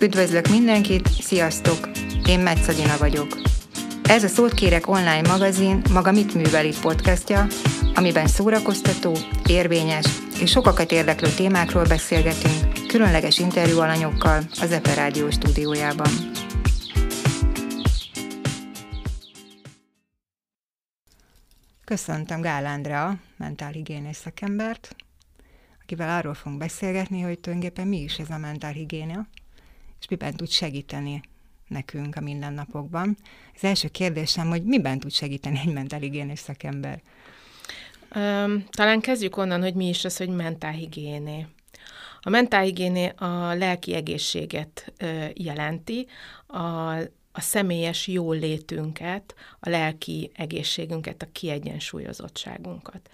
Üdvözlök mindenkit, sziasztok! Én Metszadina vagyok. Ez a Szót Kérek online magazin maga Mit Művel podcastja, amiben szórakoztató, érvényes és sokakat érdeklő témákról beszélgetünk, különleges interjú alanyokkal az Epe Rádió stúdiójában. Köszöntöm Gál Andrea, mentálhigiénés szakembert, akivel arról fogunk beszélgetni, hogy tulajdonképpen mi is ez a mentálhigiénia, és miben tud segíteni nekünk a mindennapokban. Az első kérdésem, hogy miben tud segíteni egy mentálhigiénés szakember? Talán kezdjük onnan, hogy mi is az, hogy mentálhigiéné. A mentálhigiéné a lelki egészséget jelenti, a, a személyes jól létünket, a lelki egészségünket, a kiegyensúlyozottságunkat.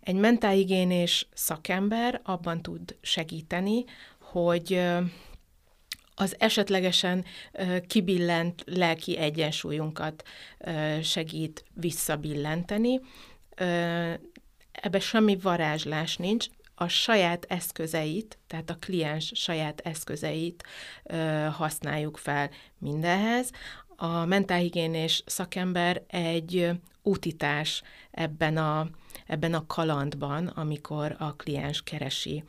Egy mentálhigiénés szakember abban tud segíteni, hogy az esetlegesen kibillent lelki egyensúlyunkat segít visszabillenteni. Ebbe semmi varázslás nincs, a saját eszközeit, tehát a kliens saját eszközeit használjuk fel mindenhez. A mentálhigiénés szakember egy útitás ebben a, ebben a kalandban, amikor a kliens keresi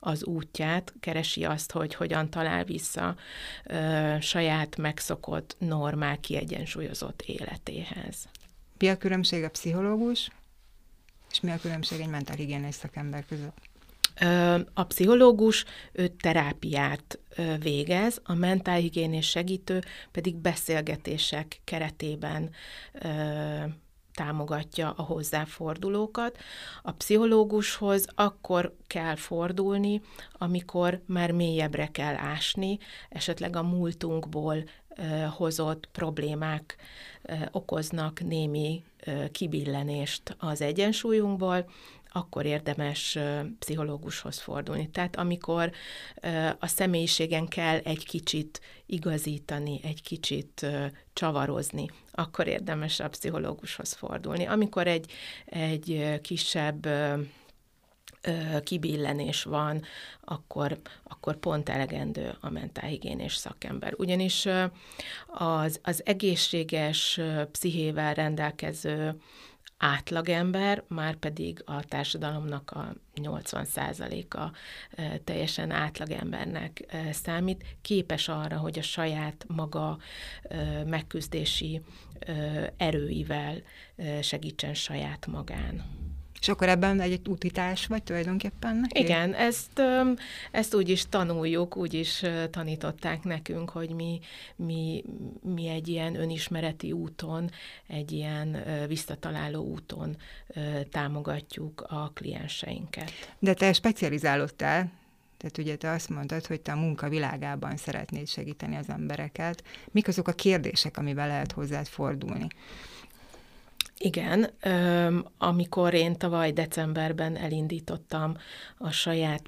az útját, keresi azt, hogy hogyan talál vissza ö, saját megszokott, normál, kiegyensúlyozott életéhez. Mi a különbség a pszichológus, és mi a különbség egy mentálhigiénés szakember között? A pszichológus ő terápiát végez, a mentálhigiénés segítő pedig beszélgetések keretében támogatja a hozzáfordulókat. A pszichológushoz akkor kell fordulni, amikor már mélyebbre kell ásni, esetleg a múltunkból hozott problémák okoznak némi kibillenést az egyensúlyunkból, akkor érdemes pszichológushoz fordulni. Tehát amikor a személyiségen kell egy kicsit igazítani, egy kicsit csavarozni, akkor érdemes a pszichológushoz fordulni. Amikor egy, egy kisebb kibillenés van, akkor, akkor pont elegendő a mentálhigiénés szakember. Ugyanis az, az egészséges pszichével rendelkező átlagember, már pedig a társadalomnak a 80%-a teljesen átlagembernek számít, képes arra, hogy a saját maga megküzdési erőivel segítsen saját magán. És akkor ebben egy, egy útítás vagy tulajdonképpen neki? Igen, ezt, ezt úgy is tanuljuk, úgy is tanították nekünk, hogy mi, mi, mi egy ilyen önismereti úton, egy ilyen visszataláló úton támogatjuk a klienseinket. De te specializálódtál, tehát ugye te azt mondtad, hogy te a munka világában szeretnéd segíteni az embereket. Mik azok a kérdések, amivel lehet hozzád fordulni? Igen, amikor én tavaly decemberben elindítottam a saját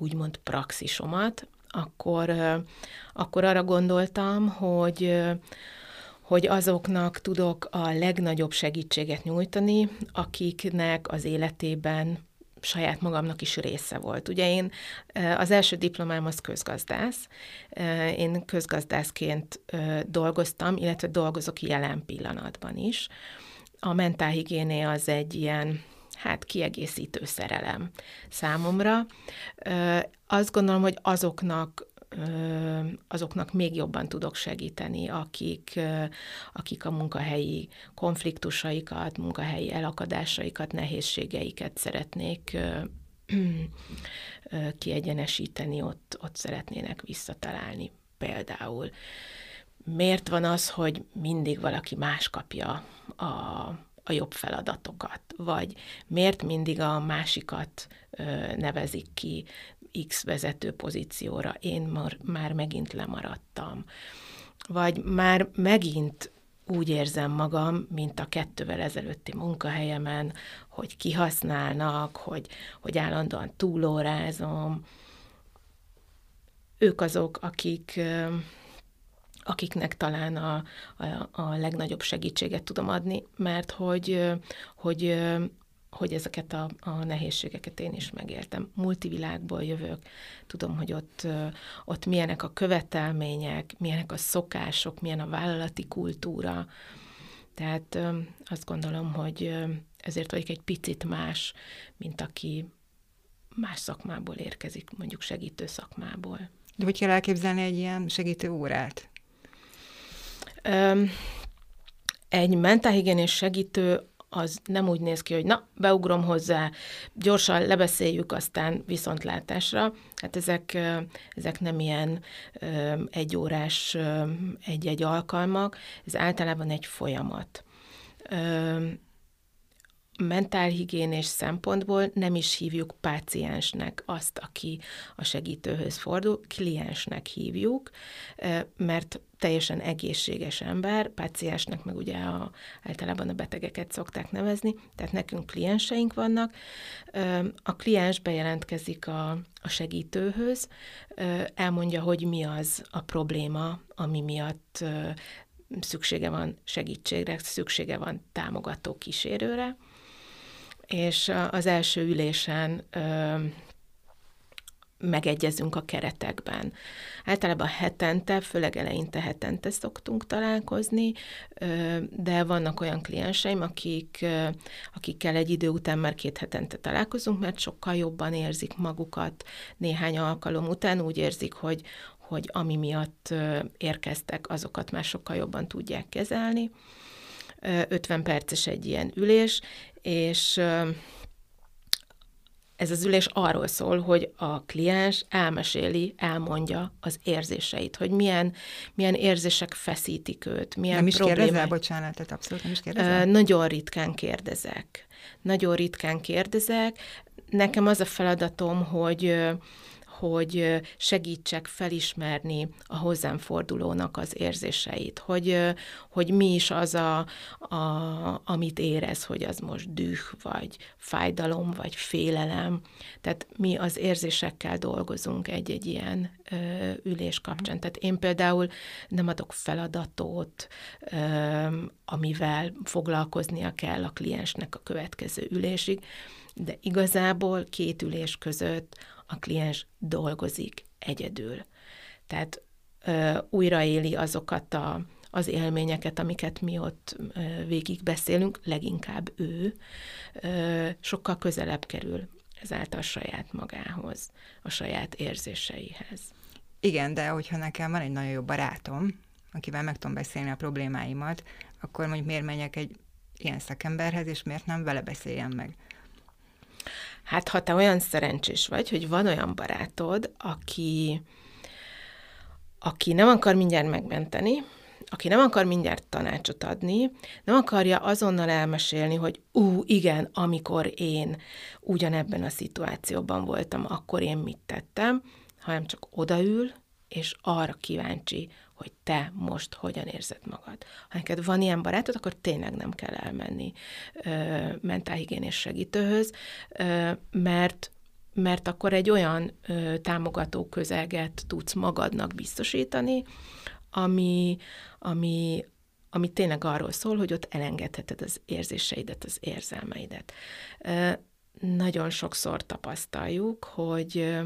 úgymond praxisomat, akkor, akkor arra gondoltam, hogy hogy azoknak tudok a legnagyobb segítséget nyújtani, akiknek az életében saját magamnak is része volt. Ugye én az első diplomám az közgazdász, én közgazdászként dolgoztam, illetve dolgozok jelen pillanatban is a mentálhigiéné az egy ilyen hát kiegészítő szerelem számomra. Azt gondolom, hogy azoknak azoknak még jobban tudok segíteni, akik, akik a munkahelyi konfliktusaikat, munkahelyi elakadásaikat, nehézségeiket szeretnék kiegyenesíteni, ott, ott szeretnének visszatalálni például miért van az, hogy mindig valaki más kapja a, a jobb feladatokat, vagy miért mindig a másikat ö, nevezik ki X vezető pozícióra, én már, már megint lemaradtam, vagy már megint úgy érzem magam, mint a kettővel ezelőtti munkahelyemen, hogy kihasználnak, hogy, hogy állandóan túlórázom. Ők azok, akik akiknek talán a, a, a legnagyobb segítséget tudom adni, mert hogy, hogy hogy ezeket a, a nehézségeket én is megéltem. Multivilágból jövök, tudom, hogy ott, ott milyenek a követelmények, milyenek a szokások, milyen a vállalati kultúra. Tehát azt gondolom, hogy ezért vagyok egy picit más, mint aki más szakmából érkezik, mondjuk segítő szakmából. De hogy kell elképzelni egy ilyen segítő órát? Egy mentálhigiénés segítő az nem úgy néz ki, hogy na, beugrom hozzá, gyorsan lebeszéljük, aztán viszontlátásra. Hát ezek, ezek nem ilyen egyórás egy-egy alkalmak, ez általában egy folyamat mentálhigiénés szempontból nem is hívjuk páciensnek azt, aki a segítőhöz fordul, kliensnek hívjuk, mert teljesen egészséges ember, páciensnek meg ugye a, általában a betegeket szokták nevezni, tehát nekünk klienseink vannak. A kliens bejelentkezik a, a segítőhöz, elmondja, hogy mi az a probléma, ami miatt szüksége van segítségre, szüksége van támogató kísérőre, és az első ülésen megegyezünk a keretekben. Általában hetente, főleg eleinte hetente szoktunk találkozni, de vannak olyan klienseim, akik, akikkel egy idő után már két hetente találkozunk, mert sokkal jobban érzik magukat néhány alkalom után, úgy érzik, hogy, hogy ami miatt érkeztek, azokat már sokkal jobban tudják kezelni. 50 perces egy ilyen ülés, és ez az ülés arról szól, hogy a kliens elmeséli, elmondja az érzéseit, hogy milyen, milyen érzések feszítik őt, milyen Nem is problémák. kérdezel, bocsánat, tehát abszolút nem is kérdezel? Nagyon ritkán kérdezek. Nagyon ritkán kérdezek. Nekem az a feladatom, hogy hogy segítsek felismerni a hozzám fordulónak az érzéseit, hogy, hogy mi is az, a, a, amit érez, hogy az most düh, vagy fájdalom, vagy félelem. Tehát mi az érzésekkel dolgozunk egy-egy ilyen ülés kapcsán. Tehát én például nem adok feladatot, amivel foglalkoznia kell a kliensnek a következő ülésig, de igazából két ülés között a kliens dolgozik egyedül. Tehát újraéli azokat a, az élményeket, amiket mi ott ö, végig beszélünk, leginkább ő, sokkal közelebb kerül ezáltal saját magához, a saját érzéseihez. Igen, de hogyha nekem van egy nagyon jó barátom, akivel meg tudom beszélni a problémáimat, akkor mondjuk miért menjek egy ilyen szakemberhez, és miért nem vele beszéljem meg? Hát ha te olyan szerencsés vagy, hogy van olyan barátod, aki, aki nem akar mindjárt megmenteni, aki nem akar mindjárt tanácsot adni, nem akarja azonnal elmesélni, hogy ú, igen, amikor én ugyanebben a szituációban voltam, akkor én mit tettem, hanem csak odaül, és arra kíváncsi, hogy te most hogyan érzed magad. Ha neked van ilyen barátod, akkor tényleg nem kell elmenni ö, mentálhigiénés segítőhöz, ö, mert mert akkor egy olyan ö, támogató közeget tudsz magadnak biztosítani, ami, ami, ami tényleg arról szól, hogy ott elengedheted az érzéseidet, az érzelmeidet. Nagyon sokszor tapasztaljuk, hogy,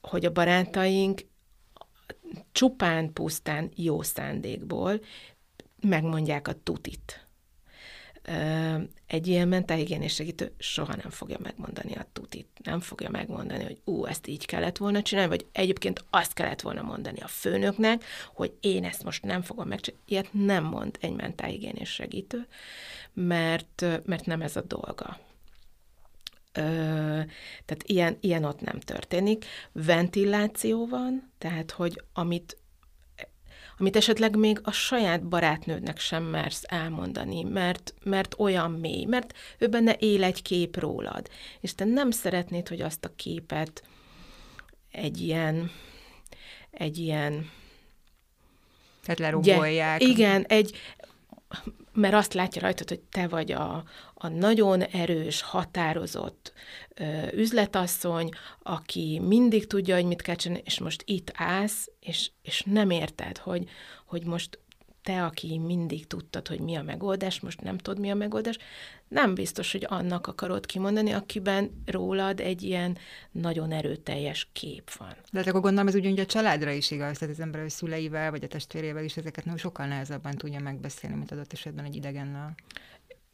hogy a barátaink csupán pusztán jó szándékból megmondják a tutit. Egy ilyen mentálhigiénés segítő soha nem fogja megmondani a tutit. Nem fogja megmondani, hogy ú, ezt így kellett volna csinálni, vagy egyébként azt kellett volna mondani a főnöknek, hogy én ezt most nem fogom megcsinálni. Ilyet nem mond egy mentálhigiénés segítő, mert, mert nem ez a dolga tehát ilyen, ilyen ott nem történik. Ventiláció van, tehát hogy amit amit esetleg még a saját barátnődnek sem mersz elmondani, mert, mert olyan mély, mert ő benne él egy kép rólad, és te nem szeretnéd, hogy azt a képet egy ilyen, egy ilyen tehát lerugolják. Igen, egy, mert azt látja rajtad, hogy te vagy a, a nagyon erős, határozott ö, üzletasszony, aki mindig tudja, hogy mit kell csinálni, és most itt állsz, és, és nem érted, hogy, hogy most te, aki mindig tudtad, hogy mi a megoldás, most nem tudod, mi a megoldás, nem biztos, hogy annak akarod kimondani, akiben rólad egy ilyen nagyon erőteljes kép van. De hát akkor gondolom, ez ugyanúgy a családra is igaz, tehát az ember a szüleivel, vagy a testvérével is ezeket nem sokkal nehezebben tudja megbeszélni, mint adott esetben egy idegennel.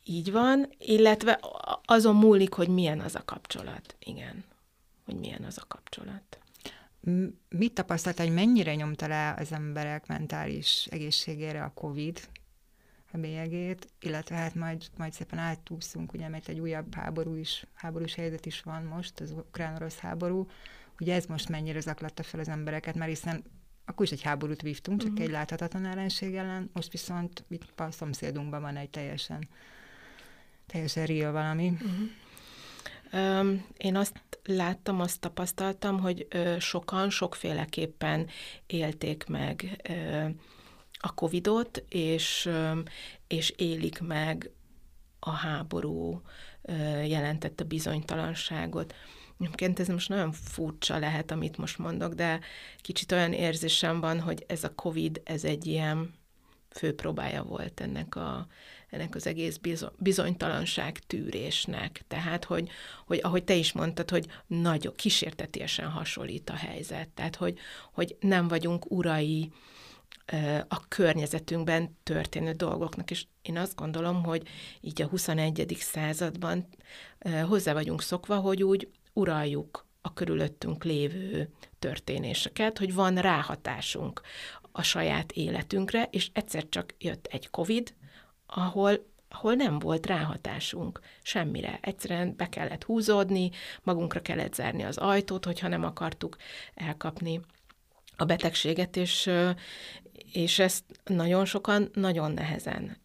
Így van, illetve azon múlik, hogy milyen az a kapcsolat. Igen, hogy milyen az a kapcsolat. Mit tapasztalt, hogy mennyire nyomta le az emberek mentális egészségére a COVID, a bélyegét, illetve hát majd, majd szépen átúszunk, ugye, mert egy újabb háború is, háborús helyzet is van most, az ukrán-orosz háború, ugye ez most mennyire zaklatta fel az embereket, mert hiszen akkor is egy háborút vívtunk, csak uh-huh. egy láthatatlan ellenség ellen, most viszont itt a szomszédunkban van egy teljesen, teljesen real valami. Uh-huh. Én azt láttam, azt tapasztaltam, hogy sokan sokféleképpen élték meg a Covidot, és, és élik meg a háború, ö, jelentette bizonytalanságot. Egyébként ez most nagyon furcsa lehet, amit most mondok, de kicsit olyan érzésem van, hogy ez a Covid, ez egy ilyen főpróbája volt ennek a, ennek az egész bizonytalanság tűrésnek. Tehát, hogy, hogy ahogy te is mondtad, hogy nagyon kísértetiesen hasonlít a helyzet. Tehát, hogy, hogy nem vagyunk urai a környezetünkben történő dolgoknak, és én azt gondolom, hogy így a 21. században hozzá vagyunk szokva, hogy úgy uraljuk a körülöttünk lévő történéseket, hogy van ráhatásunk a saját életünkre, és egyszer csak jött egy COVID, ahol ahol nem volt ráhatásunk semmire. Egyszerűen be kellett húzódni, magunkra kellett zárni az ajtót, hogyha nem akartuk elkapni a betegséget, és, és ezt nagyon sokan nagyon nehezen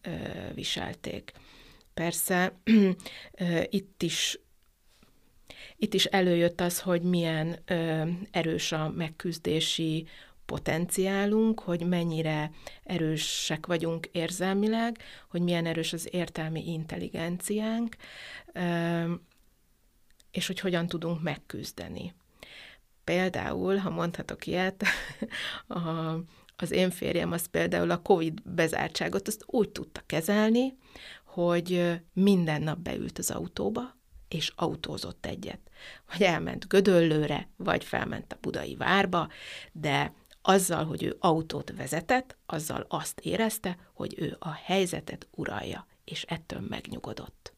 viselték. Persze itt is itt is előjött az, hogy milyen erős a megküzdési potenciálunk, hogy mennyire erősek vagyunk érzelmileg, hogy milyen erős az értelmi intelligenciánk, és hogy hogyan tudunk megküzdeni. Például, ha mondhatok ilyet, a, az én férjem az például a COVID bezártságot azt úgy tudta kezelni, hogy minden nap beült az autóba, és autózott egyet. Vagy elment Gödöllőre, vagy felment a budai várba, de azzal, hogy ő autót vezetett, azzal azt érezte, hogy ő a helyzetet uralja, és ettől megnyugodott.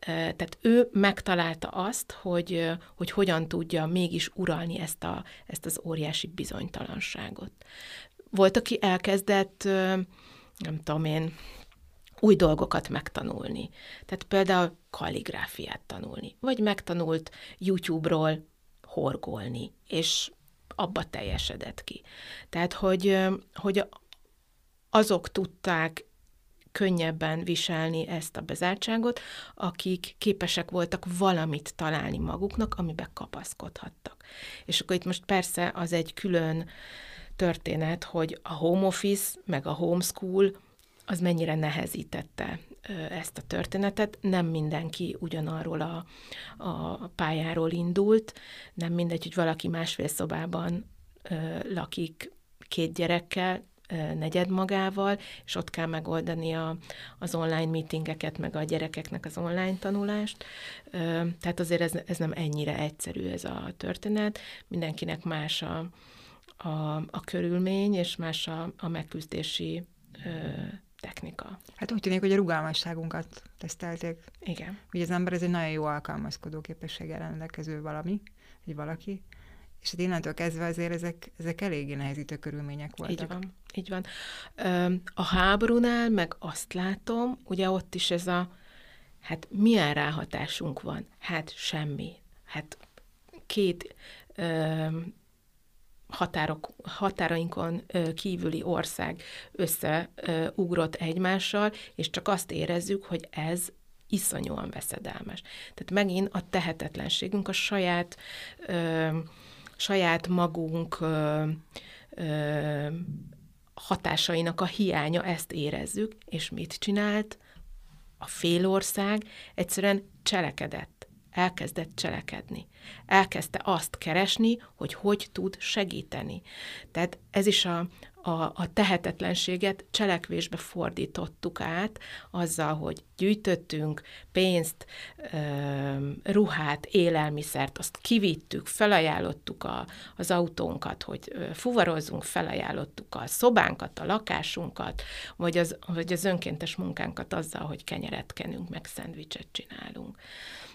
Tehát ő megtalálta azt, hogy, hogy hogyan tudja mégis uralni ezt, a, ezt az óriási bizonytalanságot. Volt, aki elkezdett, nem tudom én, új dolgokat megtanulni. Tehát például kalligráfiát tanulni, vagy megtanult YouTube-ról horgolni, és abba teljesedett ki. Tehát, hogy, hogy azok tudták könnyebben viselni ezt a bezártságot, akik képesek voltak valamit találni maguknak, amiben kapaszkodhattak. És akkor itt most persze az egy külön történet, hogy a home office, meg a homeschool az mennyire nehezítette ezt a történetet. Nem mindenki ugyanarról a, a pályáról indult, nem mindegy, hogy valaki másfél szobában lakik két gyerekkel, negyed magával, és ott kell megoldani a, az online meetingeket, meg a gyerekeknek az online tanulást. Tehát azért ez, ez nem ennyire egyszerű ez a történet. Mindenkinek más a, a, a körülmény, és más a, a megküzdési technika. Hát úgy tűnik, hogy a rugalmasságunkat tesztelték. Igen. Ugye az ember ez egy nagyon jó alkalmazkodó képességgel rendelkező valami, vagy valaki, és hát innentől kezdve azért ezek, ezek eléggé nehezítő körülmények voltak. Így van, így van. A háborúnál meg azt látom, ugye ott is ez a, hát milyen ráhatásunk van? Hát semmi. Hát két határok, határainkon kívüli ország összeugrott egymással, és csak azt érezzük, hogy ez iszonyúan veszedelmes. Tehát megint a tehetetlenségünk, a saját, ö, saját magunk ö, ö, hatásainak a hiánya, ezt érezzük, és mit csinált? A félország egyszerűen cselekedett elkezdett cselekedni. Elkezdte azt keresni, hogy hogy tud segíteni. Tehát ez is a, a, a tehetetlenséget cselekvésbe fordítottuk át azzal, hogy gyűjtöttünk pénzt, ruhát, élelmiszert, azt kivittük, felajánlottuk a, az autónkat, hogy fuvarozzunk, felajánlottuk a szobánkat, a lakásunkat, vagy az, vagy az önkéntes munkánkat azzal, hogy kenyeret kenünk, meg szendvicset csinálunk.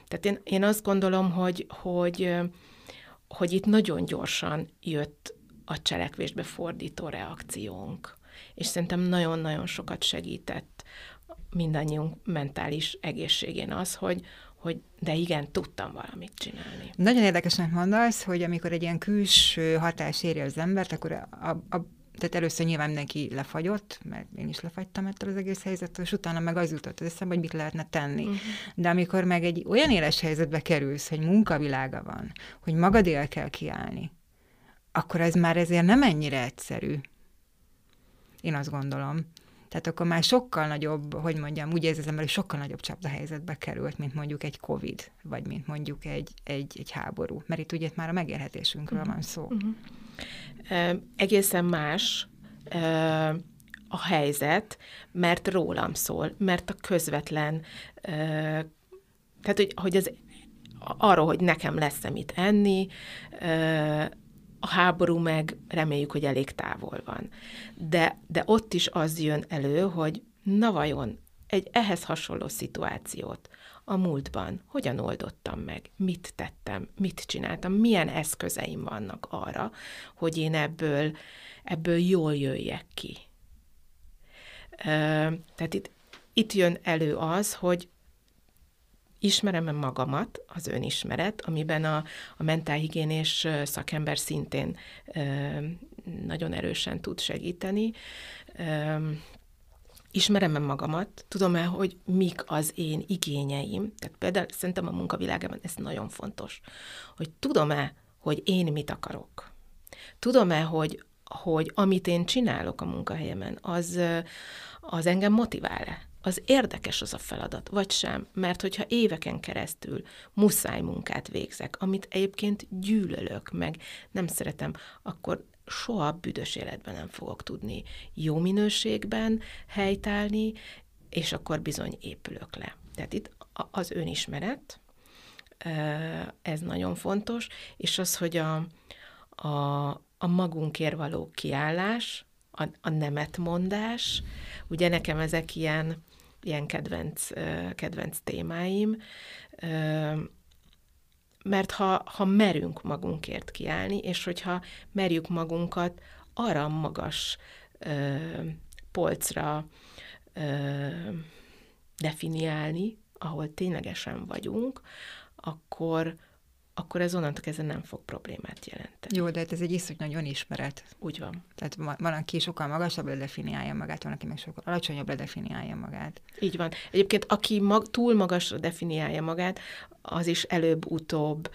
Tehát én, én azt gondolom, hogy, hogy, hogy itt nagyon gyorsan jött a cselekvésbe fordító reakciónk. És szerintem nagyon-nagyon sokat segített mindannyiunk mentális egészségén az, hogy, hogy de igen, tudtam valamit csinálni. Nagyon érdekesnek mondasz, hogy amikor egy ilyen külső hatás éri az embert, akkor a, a, tehát először nyilván mindenki lefagyott, mert én is lefagytam ettől az egész helyzettől, és utána meg az jutott eszembe, hogy mit lehetne tenni. Uh-huh. De amikor meg egy olyan éles helyzetbe kerülsz, hogy munkavilága van, hogy magadél kell kiállni, akkor ez már ezért nem ennyire egyszerű. Én azt gondolom. Tehát akkor már sokkal nagyobb, hogy mondjam, úgy ember, hogy sokkal nagyobb csapda helyzetbe került, mint mondjuk egy Covid, vagy mint mondjuk egy, egy, egy háború. Mert itt ugye már a megélhetésünkről van szó. Uh-huh. Uh, egészen más a helyzet, mert rólam szól, mert a közvetlen, tehát hogy, hogy az arról, hogy nekem lesz-e mit enni, a háború meg reméljük, hogy elég távol van. De, de ott is az jön elő, hogy na vajon egy ehhez hasonló szituációt a múltban hogyan oldottam meg, mit tettem, mit csináltam, milyen eszközeim vannak arra, hogy én ebből, ebből jól jöjjek ki. Tehát itt, itt jön elő az, hogy ismerem-e magamat, az önismeret, amiben a, a mentálhigiénés szakember szintén ö, nagyon erősen tud segíteni. Ö, ismerem-e magamat, tudom-e, hogy mik az én igényeim, tehát például szerintem a munkavilágában ez nagyon fontos, hogy tudom-e, hogy én mit akarok. Tudom-e, hogy, hogy amit én csinálok a munkahelyemen, az, az engem motivál-e? Az érdekes az a feladat, vagy sem, mert hogyha éveken keresztül muszáj munkát végzek, amit egyébként gyűlölök, meg nem szeretem, akkor soha büdös életben nem fogok tudni jó minőségben helytállni, és akkor bizony épülök le. Tehát itt az önismeret, ez nagyon fontos, és az, hogy a, a, a magunkért való kiállás, a, a nemetmondás, ugye nekem ezek ilyen ilyen kedvenc, kedvenc témáim, mert ha, ha merünk magunkért kiállni, és hogyha merjük magunkat arra magas polcra definiálni, ahol ténylegesen vagyunk, akkor, akkor ez onnantól kezdve nem fog problémát jelenteni. Jó, de hát ez egy iszony nagyon ismeret. Úgy van. Tehát van, aki sokkal magasabb definiálja magát, van, aki meg sokkal alacsonyabb definiálja magát. Így van. Egyébként, aki mag, túl magasra definiálja magát, az is előbb-utóbb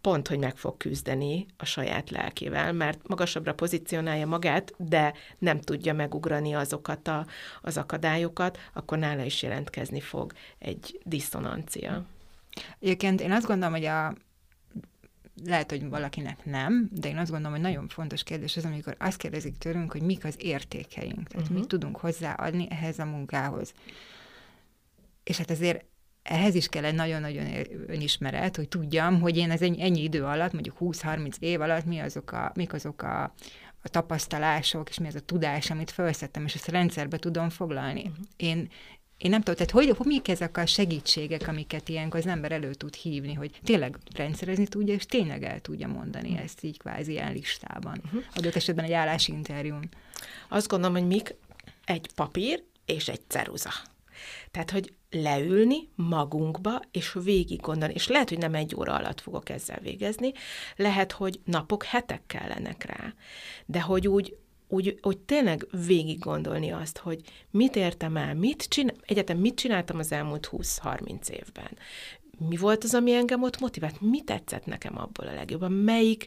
pont, hogy meg fog küzdeni a saját lelkével, mert magasabbra pozícionálja magát, de nem tudja megugrani azokat a, az akadályokat, akkor nála is jelentkezni fog egy diszonancia. Egyébként én azt gondolom, hogy a lehet, hogy valakinek nem, de én azt gondolom, hogy nagyon fontos kérdés az, amikor azt kérdezik tőlünk, hogy mik az értékeink, tehát uh-huh. mit tudunk hozzáadni ehhez a munkához. És hát azért ehhez is kell egy nagyon-nagyon önismeret, hogy tudjam, hogy én ez ennyi, ennyi idő alatt, mondjuk 20-30 év alatt mi azok a, mik azok a, a tapasztalások, és mi az a tudás, amit felszettem, és ezt a rendszerbe tudom foglalni. Uh-huh. Én én nem tudom, tehát hogy, hogy mik ezek a segítségek, amiket ilyenkor az ember elő tud hívni, hogy tényleg rendszerezni tudja, és tényleg el tudja mondani uh-huh. ezt így kvázi ilyen listában. Uh-huh. Adott esetben egy állásinterjún. Azt gondolom, hogy mik egy papír és egy ceruza. Tehát, hogy leülni magunkba, és végig gondolni, és lehet, hogy nem egy óra alatt fogok ezzel végezni, lehet, hogy napok, hetek kellenek rá, de hogy úgy úgy, hogy tényleg végig gondolni azt, hogy mit értem el, mit csinál, egyetem mit csináltam az elmúlt 20-30 évben. Mi volt az, ami engem ott motivált? Mi tetszett nekem abból a legjobban? Melyik,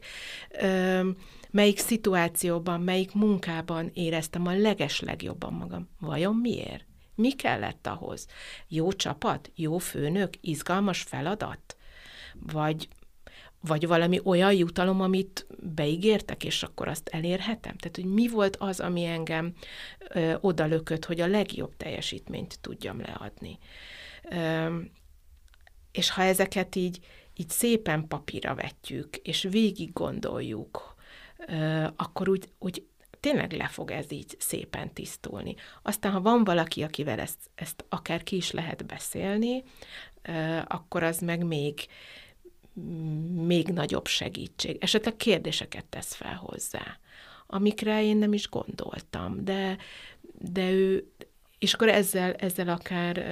ö, melyik szituációban, melyik munkában éreztem a leges legjobban magam? Vajon miért? Mi kellett ahhoz? Jó csapat? Jó főnök? Izgalmas feladat? Vagy vagy valami olyan jutalom, amit beígértek, és akkor azt elérhetem? Tehát, hogy mi volt az, ami engem ö, odalökött, hogy a legjobb teljesítményt tudjam leadni. Ö, és ha ezeket így, így szépen papírra vetjük, és végig gondoljuk, ö, akkor úgy, úgy tényleg le fog ez így szépen tisztulni. Aztán, ha van valaki, akivel ezt, ezt akár ki is lehet beszélni, ö, akkor az meg még, még nagyobb segítség. Esetleg kérdéseket tesz fel hozzá, amikre én nem is gondoltam, de, de ő, és akkor ezzel, ezzel akár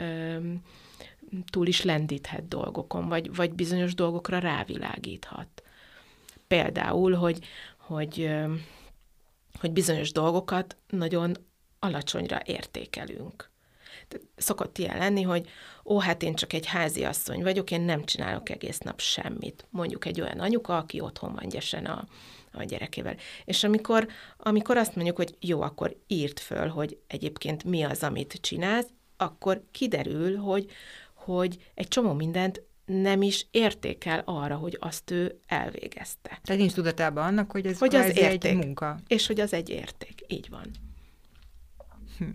túl is lendíthet dolgokon, vagy, vagy bizonyos dolgokra rávilágíthat. Például, hogy, hogy, hogy bizonyos dolgokat nagyon alacsonyra értékelünk szokott ilyen lenni, hogy ó, hát én csak egy házi asszony vagyok, én nem csinálok egész nap semmit. Mondjuk egy olyan anyuka, aki otthon van gyesen a, a gyerekével. És amikor, amikor azt mondjuk, hogy jó, akkor írt föl, hogy egyébként mi az, amit csinálsz, akkor kiderül, hogy, hogy egy csomó mindent nem is értékel arra, hogy azt ő elvégezte. Tehát nincs tudatában annak, hogy ez hogy az érték, egy munka. És hogy az egy érték. Így van. Hm.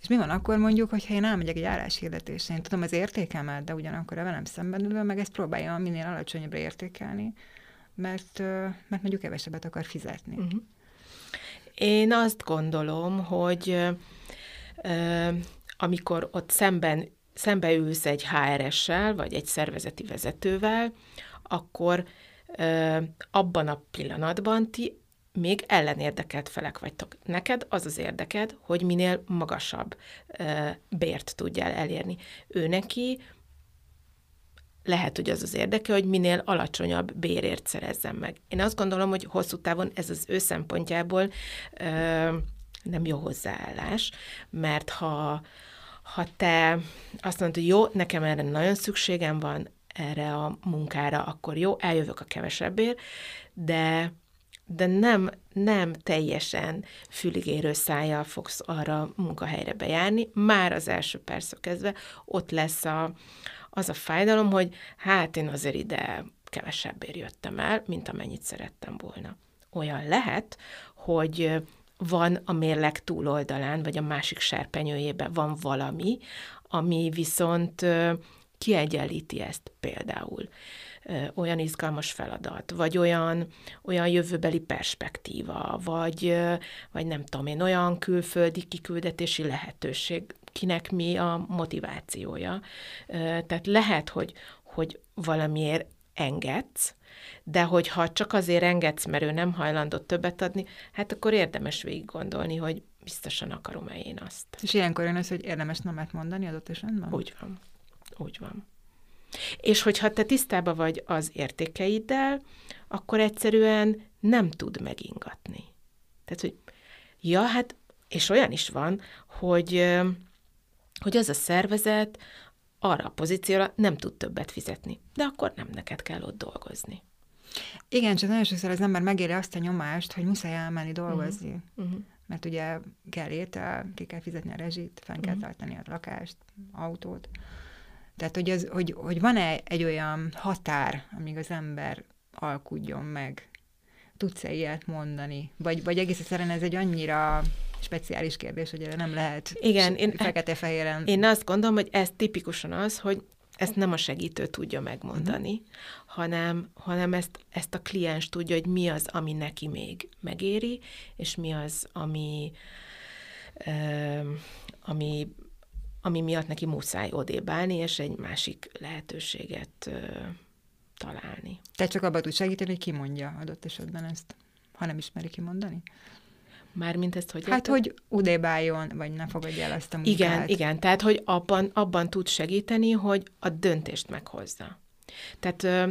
És mi van akkor mondjuk, hogyha én elmegyek egy álláshirdetésre, én tudom az értékemet, de ugyanakkor a velem szemben ülve, meg ezt próbálja minél alacsonyabbra értékelni, mert, mert mondjuk kevesebbet akar fizetni. Uh-huh. Én azt gondolom, hogy ö, amikor ott szemben, szembe ülsz egy HRS-sel, vagy egy szervezeti vezetővel, akkor abban a pillanatban ti még ellenérdekelt felek vagytok. Neked az az érdeked, hogy minél magasabb ö, bért tudjál elérni. Ő neki lehet, hogy az az érdeke, hogy minél alacsonyabb bérért szerezzen meg. Én azt gondolom, hogy hosszú távon ez az ő szempontjából ö, nem jó hozzáállás, mert ha, ha te azt mondod, hogy jó, nekem erre nagyon szükségem van, erre a munkára, akkor jó, eljövök a kevesebbért, de de nem, nem teljesen füligérő szájjal fogsz arra munkahelyre bejárni, már az első perc kezdve ott lesz a, az a fájdalom, hogy hát én azért ide kevesebbért jöttem el, mint amennyit szerettem volna. Olyan lehet, hogy van a mérleg túloldalán, vagy a másik serpenyőjében van valami, ami viszont kiegyenlíti ezt például olyan izgalmas feladat, vagy olyan, olyan jövőbeli perspektíva, vagy, vagy nem tudom én, olyan külföldi kiküldetési lehetőség, kinek mi a motivációja. Tehát lehet, hogy, hogy valamiért engedsz, de hogyha csak azért engedsz, mert ő nem hajlandott többet adni, hát akkor érdemes végig gondolni, hogy biztosan akarom-e én azt. És ilyenkor jön az, hogy érdemes nemet mondani adott esetben? Úgy van. Úgy van. És hogyha te tisztába vagy az értékeiddel, akkor egyszerűen nem tud megingatni. Tehát, hogy ja, hát, és olyan is van, hogy, hogy az a szervezet arra a pozícióra nem tud többet fizetni, de akkor nem neked kell ott dolgozni. Igen, csak nagyon sokszor az ember megéri azt a nyomást, hogy muszáj elmenni dolgozni. Uh-huh. Mert ugye kell étel, ki kell fizetni a rezsit, fenn kell uh-huh. tartani a lakást, autót. Tehát, hogy, az, hogy, hogy van-e egy olyan határ, amíg az ember alkudjon meg? Tudsz-e ilyet mondani? Vagy, vagy egész egyszerűen ez egy annyira speciális kérdés, hogy erre nem lehet Igen, én, fekete-fehéren. Én azt gondolom, hogy ez tipikusan az, hogy ezt nem a segítő tudja megmondani, uh-huh. hanem, hanem ezt, ezt a kliens tudja, hogy mi az, ami neki még megéri, és mi az, ami, uh, ami ami miatt neki muszáj odébb állni, és egy másik lehetőséget ö, találni. Te csak abban tud segíteni, hogy ki mondja adott esetben ezt, ha nem ismeri kimondani? Mármint ezt hogy Hát, érted? hogy udébb álljon, vagy ne fogadja el ezt a munkát. Igen, igen, tehát, hogy abban, abban tud segíteni, hogy a döntést meghozza. Tehát ö,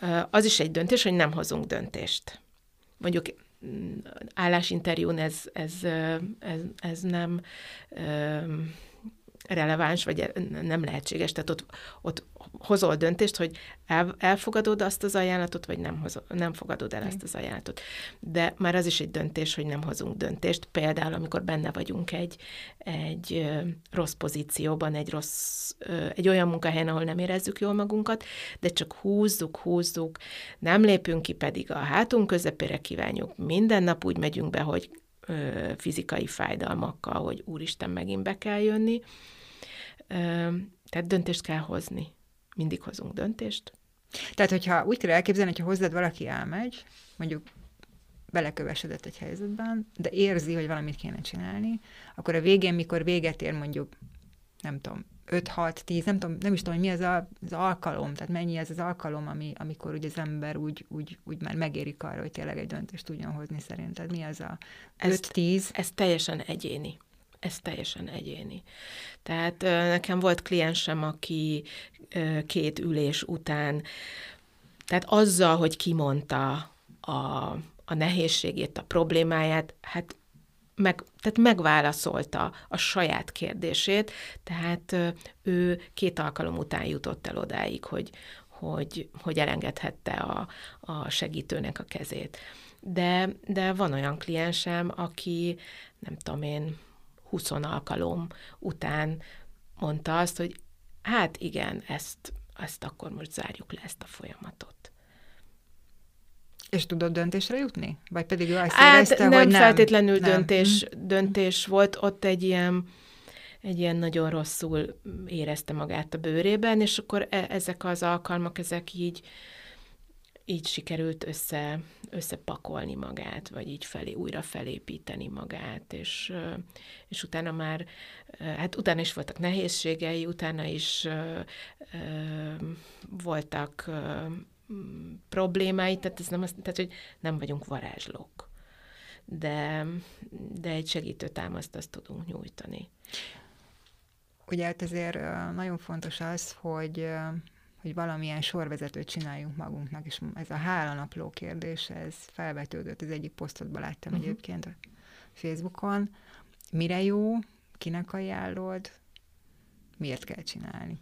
ö, az is egy döntés, hogy nem hozunk döntést. Mondjuk mm, állásinterjún ez, ez, ez, ez nem releváns, vagy nem lehetséges. Tehát ott, ott hozol döntést, hogy el, elfogadod azt az ajánlatot, vagy nem, hozol, nem fogadod el ezt az ajánlatot. De már az is egy döntés, hogy nem hozunk döntést. Például, amikor benne vagyunk egy, egy rossz pozícióban, egy, rossz, egy olyan munkahelyen, ahol nem érezzük jól magunkat, de csak húzzuk, húzzuk, nem lépünk ki, pedig a hátunk közepére kívánjuk. Minden nap úgy megyünk be, hogy fizikai fájdalmakkal, hogy úristen, megint be kell jönni. Tehát döntést kell hozni. Mindig hozunk döntést. Tehát, hogyha úgy kell elképzelni, hogyha hozzád valaki elmegy, mondjuk belekövesedett egy helyzetben, de érzi, hogy valamit kéne csinálni, akkor a végén, mikor véget ér mondjuk, nem tudom, 5-6-10, nem tudom, nem is tudom, hogy mi ez a, az alkalom, tehát mennyi ez az alkalom, ami, amikor ugye az ember úgy, úgy, úgy már megérik arra, hogy tényleg egy döntést tudjon hozni szerinted. Mi az a 5-10? Ez teljesen egyéni. Ez teljesen egyéni. Tehát nekem volt kliensem, aki két ülés után, tehát azzal, hogy kimondta a, a nehézségét, a problémáját, hát meg, tehát megválaszolta a saját kérdését, tehát ő két alkalom után jutott el odáig, hogy, hogy, hogy elengedhette a, a segítőnek a kezét. De, de van olyan kliensem, aki nem tudom én, 20 alkalom után mondta azt, hogy hát igen, ezt, ezt akkor most zárjuk le ezt a folyamatot. És tudod döntésre jutni? Vagy pedig ő azt hát érezte, nem hogy nem feltétlenül nem. Döntés, mm. döntés volt, ott egy ilyen, egy ilyen nagyon rosszul érezte magát a bőrében, és akkor e- ezek az alkalmak, ezek így, így sikerült össze, összepakolni magát, vagy így felé, újra felépíteni magát, és, és utána már, hát utána is voltak nehézségei, utána is voltak problémáit, tehát ez nem azt, tehát, hogy nem vagyunk varázslók. De, de egy segítő támaszt azt tudunk nyújtani. Ugye hát ezért nagyon fontos az, hogy hogy valamilyen sorvezetőt csináljunk magunknak, és ez a hálanapló kérdés, ez felvetődött, az egyik posztodban láttam uh-huh. egyébként a Facebookon. Mire jó, kinek ajánlod, miért kell csinálni?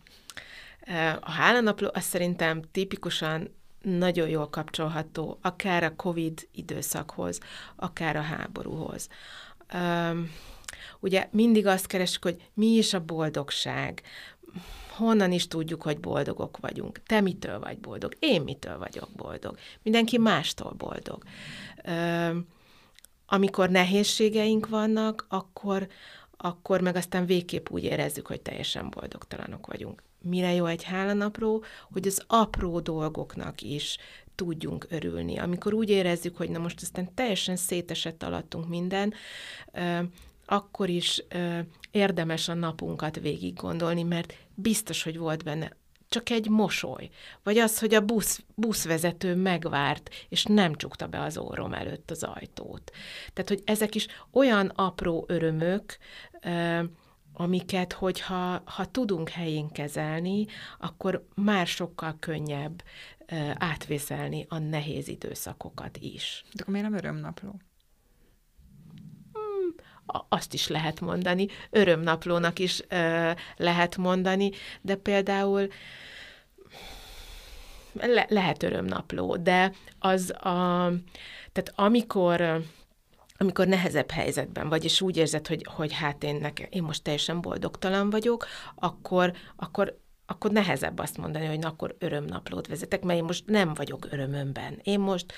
A hálanapló az szerintem tipikusan nagyon jól kapcsolható, akár a COVID időszakhoz, akár a háborúhoz. Ugye mindig azt keresünk, hogy mi is a boldogság, honnan is tudjuk, hogy boldogok vagyunk. Te mitől vagy boldog? Én mitől vagyok boldog? Mindenki mástól boldog. Um, amikor nehézségeink vannak, akkor, akkor meg aztán végképp úgy érezzük, hogy teljesen boldogtalanok vagyunk mire jó egy hálanapról, hogy az apró dolgoknak is tudjunk örülni. Amikor úgy érezzük, hogy na most aztán teljesen szétesett alattunk minden, akkor is érdemes a napunkat végig gondolni, mert biztos, hogy volt benne csak egy mosoly, vagy az, hogy a busz, buszvezető megvárt, és nem csukta be az órom előtt az ajtót. Tehát, hogy ezek is olyan apró örömök, amiket, hogyha ha tudunk helyén kezelni, akkor már sokkal könnyebb uh, átvészelni a nehéz időszakokat is. De akkor miért nem örömnapló? Azt is lehet mondani, örömnaplónak is uh, lehet mondani, de például le, lehet örömnapló, de az a, tehát amikor amikor nehezebb helyzetben vagy, és úgy érzed, hogy, hogy hát én, nekem, én most teljesen boldogtalan vagyok, akkor, akkor akkor nehezebb azt mondani, hogy na, akkor örömnaplót vezetek, mert én most nem vagyok örömömben. Én most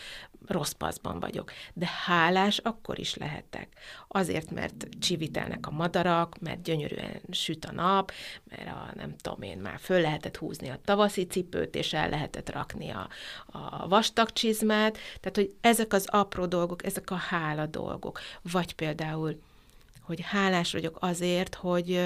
rossz paszban vagyok. De hálás akkor is lehetek. Azért, mert csivitelnek a madarak, mert gyönyörűen süt a nap, mert a, nem tudom én, már föl lehetett húzni a tavaszi cipőt, és el lehetett rakni a, a vastag csizmát. Tehát, hogy ezek az apró dolgok, ezek a hála dolgok. Vagy például, hogy hálás vagyok azért, hogy,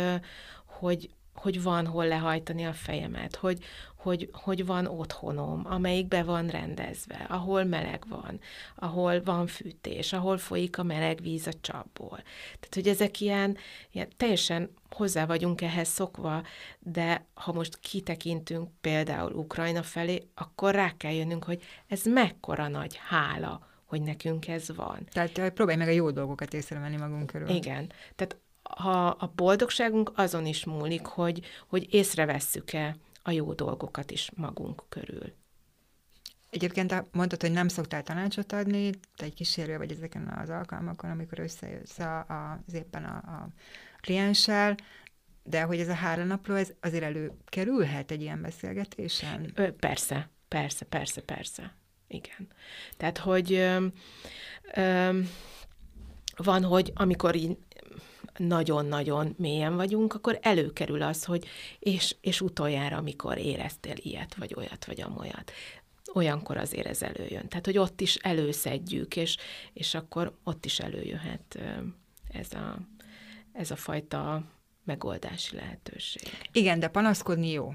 hogy hogy van hol lehajtani a fejemet, hogy, hogy, hogy van otthonom, amelyik be van rendezve, ahol meleg van, ahol van fűtés, ahol folyik a meleg víz a csapból. Tehát, hogy ezek ilyen, ilyen teljesen hozzá vagyunk ehhez szokva, de ha most kitekintünk például Ukrajna felé, akkor rá kell jönnünk, hogy ez mekkora nagy hála, hogy nekünk ez van. Tehát próbálj meg a jó dolgokat észrevenni magunk körül. Igen. Tehát ha a boldogságunk azon is múlik, hogy, hogy észrevesszük-e a jó dolgokat is magunk körül. Egyébként mondtad, hogy nem szoktál tanácsot adni, te egy kísérő vagy ezeken az alkalmakon, amikor összejössz a, a, az éppen a, a klienssel, de hogy ez a három napló, ez azért előkerülhet egy ilyen beszélgetésen? Ö, persze, persze, persze, persze. Igen. Tehát, hogy ö, ö, van, hogy amikor így nagyon-nagyon mélyen vagyunk, akkor előkerül az, hogy és, és utoljára, amikor éreztél ilyet, vagy olyat, vagy amolyat olyankor azért ez előjön. Tehát, hogy ott is előszedjük, és, és akkor ott is előjöhet ez a, ez a fajta megoldási lehetőség. Igen, de panaszkodni jó.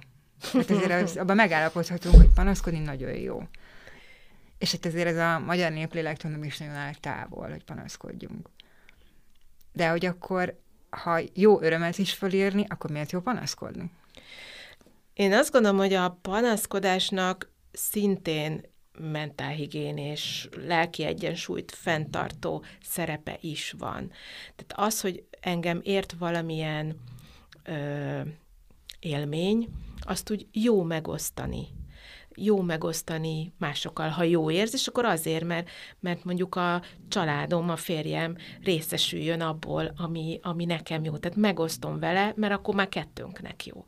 Hát azért az, abban megállapodhatunk, hogy panaszkodni nagyon jó. És hát ezért ez a magyar néplélektanom is nagyon áll távol, hogy panaszkodjunk. De hogy akkor, ha jó örömet is fölírni, akkor miért jó panaszkodni? Én azt gondolom, hogy a panaszkodásnak szintén mentálhigiénés, lelki egyensúlyt fenntartó szerepe is van. Tehát az, hogy engem ért valamilyen ö, élmény, azt úgy jó megosztani. Jó megosztani másokkal. Ha jó érzés, akkor azért, mert, mert mondjuk a családom, a férjem részesüljön abból, ami, ami nekem jó. Tehát megosztom vele, mert akkor már kettőnknek jó.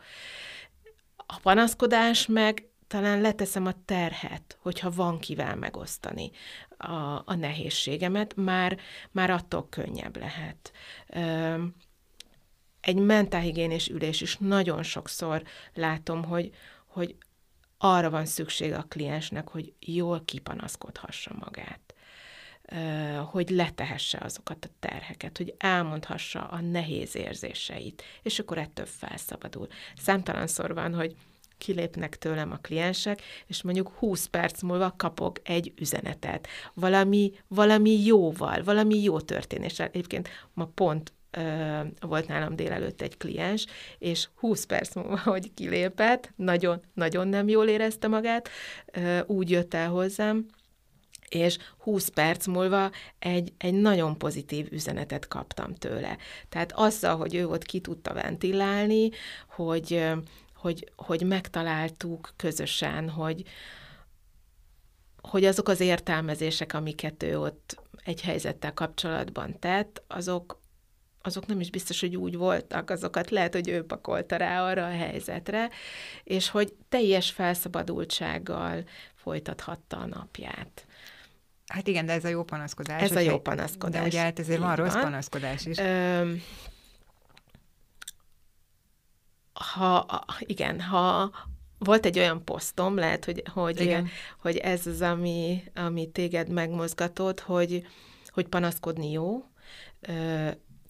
A panaszkodás meg talán leteszem a terhet, hogyha van kivel megosztani a, a nehézségemet, már, már attól könnyebb lehet. Egy mentálhigiénés ülés is nagyon sokszor látom, hogy, hogy arra van szükség a kliensnek, hogy jól kipanaszkodhassa magát hogy letehesse azokat a terheket, hogy elmondhassa a nehéz érzéseit, és akkor ettől felszabadul. Számtalanszor van, hogy kilépnek tőlem a kliensek, és mondjuk 20 perc múlva kapok egy üzenetet. Valami, valami jóval, valami jó történéssel. Egyébként ma pont volt nálam délelőtt egy kliens, és 20 perc múlva, hogy kilépett, nagyon-nagyon nem jól érezte magát, úgy jött el hozzám, és 20 perc múlva egy, egy nagyon pozitív üzenetet kaptam tőle. Tehát azzal, hogy ő ott ki tudta ventilálni, hogy, hogy, hogy megtaláltuk közösen, hogy, hogy azok az értelmezések, amiket ő ott egy helyzettel kapcsolatban tett, azok, azok nem is biztos, hogy úgy voltak, azokat lehet, hogy ő pakolta rá arra a helyzetre, és hogy teljes felszabadultsággal folytathatta a napját. Hát igen, de ez a jó panaszkodás. Ez a jó panaszkodás. De ugye hát ezért van rossz panaszkodás is. Ö, ha, igen, ha volt egy olyan posztom, lehet, hogy, hogy, hogy ez az, ami, ami téged megmozgatott, hogy, hogy panaszkodni jó,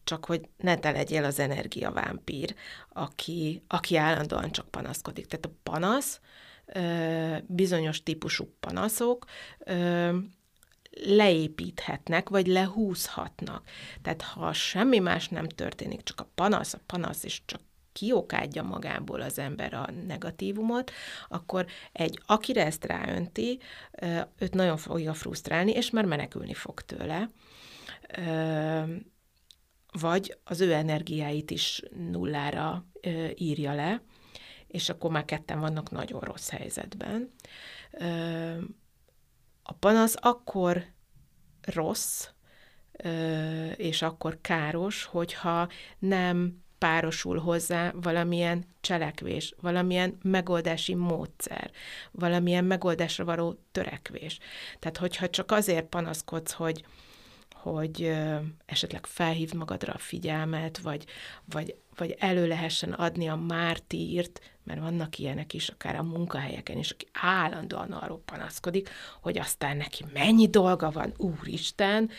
csak hogy ne te legyél az energiavámpír, aki, aki állandóan csak panaszkodik. Tehát a panasz, bizonyos típusú panaszok leépíthetnek, vagy lehúzhatnak. Tehát ha semmi más nem történik, csak a panasz, a panasz, és csak kiokádja magából az ember a negatívumot, akkor egy, akire ezt ráönti, őt nagyon fogja frusztrálni, és már menekülni fog tőle. Vagy az ő energiáit is nullára írja le, és akkor már ketten vannak nagyon rossz helyzetben. A panasz akkor rossz, és akkor káros, hogyha nem párosul hozzá valamilyen cselekvés, valamilyen megoldási módszer, valamilyen megoldásra való törekvés. Tehát, hogyha csak azért panaszkodsz, hogy, hogy esetleg felhívd magadra a figyelmet, vagy, vagy, vagy elő lehessen adni a mártírt, mert vannak ilyenek is, akár a munkahelyeken is, aki állandóan arról panaszkodik, hogy aztán neki mennyi dolga van, úristen,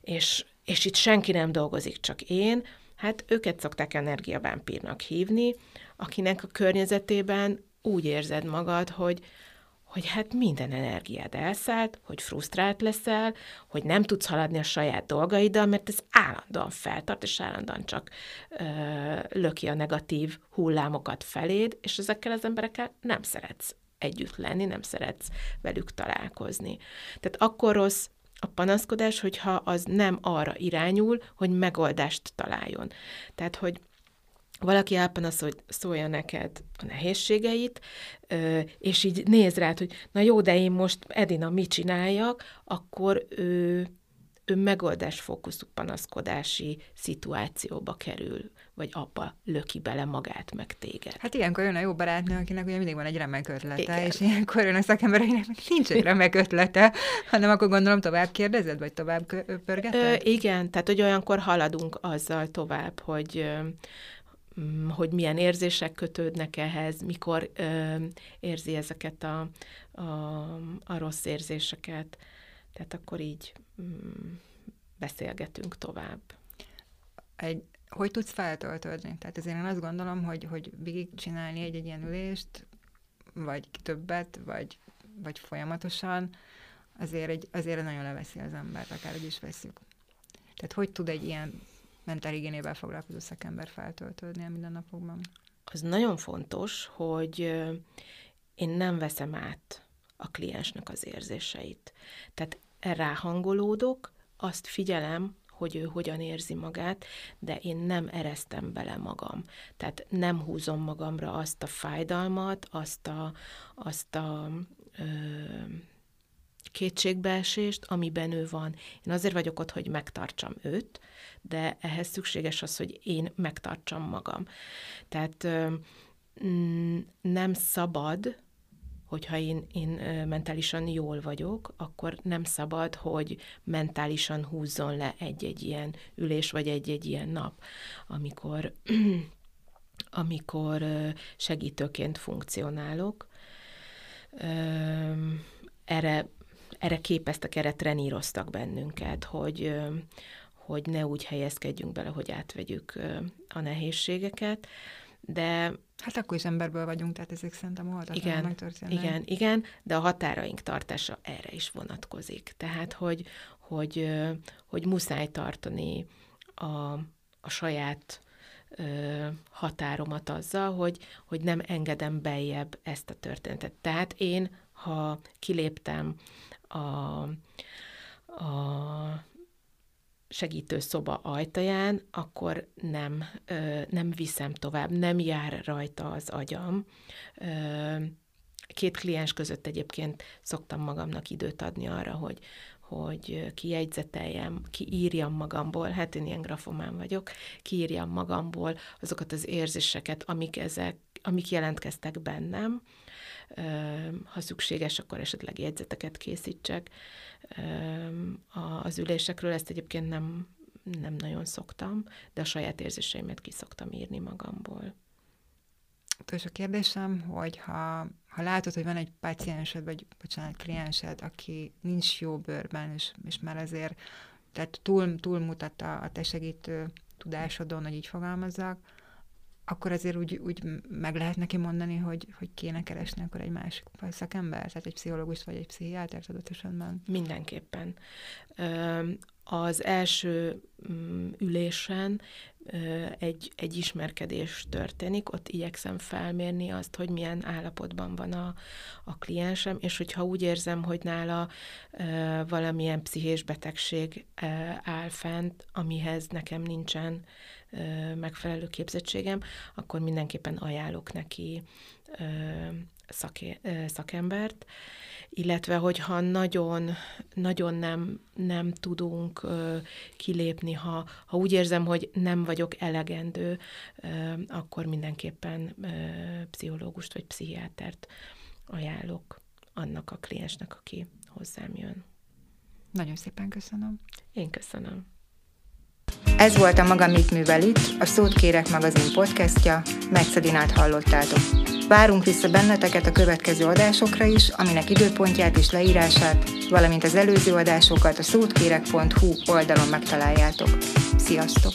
és, és itt senki nem dolgozik, csak én, hát őket szokták energiavámpírnak hívni, akinek a környezetében úgy érzed magad, hogy, hogy hát minden energiád elszállt, hogy frusztrált leszel, hogy nem tudsz haladni a saját dolgaiddal, mert ez állandóan feltart, és állandóan csak ö, löki a negatív hullámokat feléd, és ezekkel az emberekkel nem szeretsz együtt lenni, nem szeretsz velük találkozni. Tehát akkor rossz a panaszkodás, hogyha az nem arra irányul, hogy megoldást találjon. Tehát, hogy valaki elpanaszolja neked a nehézségeit, és így néz rád, hogy na jó, de én most Edina mit csináljak, akkor ő, ő megoldásfókuszú panaszkodási szituációba kerül, vagy abba löki bele magát, meg téged. Hát ilyenkor jön a jó barátnő, akinek ugye mindig van egy remek ötlete, Igen. és ilyenkor jön a szakember, akinek nincs egy remek ötlete, hanem akkor gondolom tovább kérdezed, vagy tovább pörgeted? Ö, igen, tehát hogy olyankor haladunk azzal tovább, hogy hogy milyen érzések kötődnek ehhez, mikor ö, érzi ezeket a, a, a rossz érzéseket. Tehát akkor így mm, beszélgetünk tovább. Egy, hogy tudsz feltöltődni? Tehát ezért én azt gondolom, hogy, hogy végig csinálni egy, egy ilyen ülést, vagy többet, vagy, vagy folyamatosan, azért, egy, azért nagyon leveszi az embert, akár hogy is veszük. Tehát hogy tud egy ilyen mentálhigiénével foglalkozó szakember feltöltődni a mindennapokban? Az nagyon fontos, hogy én nem veszem át a kliensnek az érzéseit. Tehát ráhangolódok, azt figyelem, hogy ő hogyan érzi magát, de én nem eresztem bele magam. Tehát nem húzom magamra azt a fájdalmat, azt a, azt a ö, kétségbeesést, amiben ő van. Én azért vagyok ott, hogy megtartsam őt, de ehhez szükséges az, hogy én megtartsam magam. Tehát mm, nem szabad, hogyha én, én mentálisan jól vagyok, akkor nem szabad, hogy mentálisan húzzon le egy-egy ilyen ülés, vagy egy-egy ilyen nap, amikor, amikor segítőként funkcionálok. Erre erre képeztek, erre treníroztak bennünket, hogy, hogy ne úgy helyezkedjünk bele, hogy átvegyük a nehézségeket, de... Hát akkor is emberből vagyunk, tehát ezek szerintem oldhatatlan igen, megtörténnek. Igen, igen, de a határaink tartása erre is vonatkozik. Tehát, hogy, hogy, hogy muszáj tartani a, a saját ö, határomat azzal, hogy, hogy nem engedem beljebb ezt a történetet. Tehát én, ha kiléptem a, a segítő szoba ajtaján, akkor nem, nem viszem tovább, nem jár rajta az agyam. Két kliens között egyébként szoktam magamnak időt adni arra, hogy, hogy kijegyzeteljem, kiírjam magamból, hát én ilyen grafomán vagyok, kiírjam magamból azokat az érzéseket, amik, ezek, amik jelentkeztek bennem, ha szükséges, akkor esetleg jegyzeteket készítsek az ülésekről. Ezt egyébként nem, nem nagyon szoktam, de a saját érzéseimet ki szoktam írni magamból. a kérdésem, hogy ha, ha látod, hogy van egy paciensed, vagy bocsánat, kliensed, aki nincs jó bőrben, és, és már azért tehát túl, túlmutat a, a te segítő tudásodon, hogy így fogalmazzak, akkor azért úgy, úgy meg lehet neki mondani, hogy, hogy kéne keresni akkor egy másik szakember, tehát egy pszichológust vagy egy pszichiátert adott esetben? Mindenképpen. Az első mm, ülésen egy, egy ismerkedés történik, ott igyekszem felmérni azt, hogy milyen állapotban van a, a kliensem, és hogyha úgy érzem, hogy nála valamilyen pszichés betegség áll fent, amihez nekem nincsen megfelelő képzettségem, akkor mindenképpen ajánlok neki szaké, szakembert, illetve hogyha nagyon, nagyon nem, nem tudunk kilépni, ha, ha úgy érzem, hogy nem vagyok elegendő, akkor mindenképpen pszichológust vagy pszichiátert ajánlok annak a kliensnek, aki hozzám jön. Nagyon szépen köszönöm. Én köszönöm. Ez volt a Maga Mit Művel Itt, a Szót Kérek magazin podcastja, Metszedinát hallottátok. Várunk vissza benneteket a következő adásokra is, aminek időpontját és leírását, valamint az előző adásokat a szótkérek.hu oldalon megtaláljátok. Sziasztok!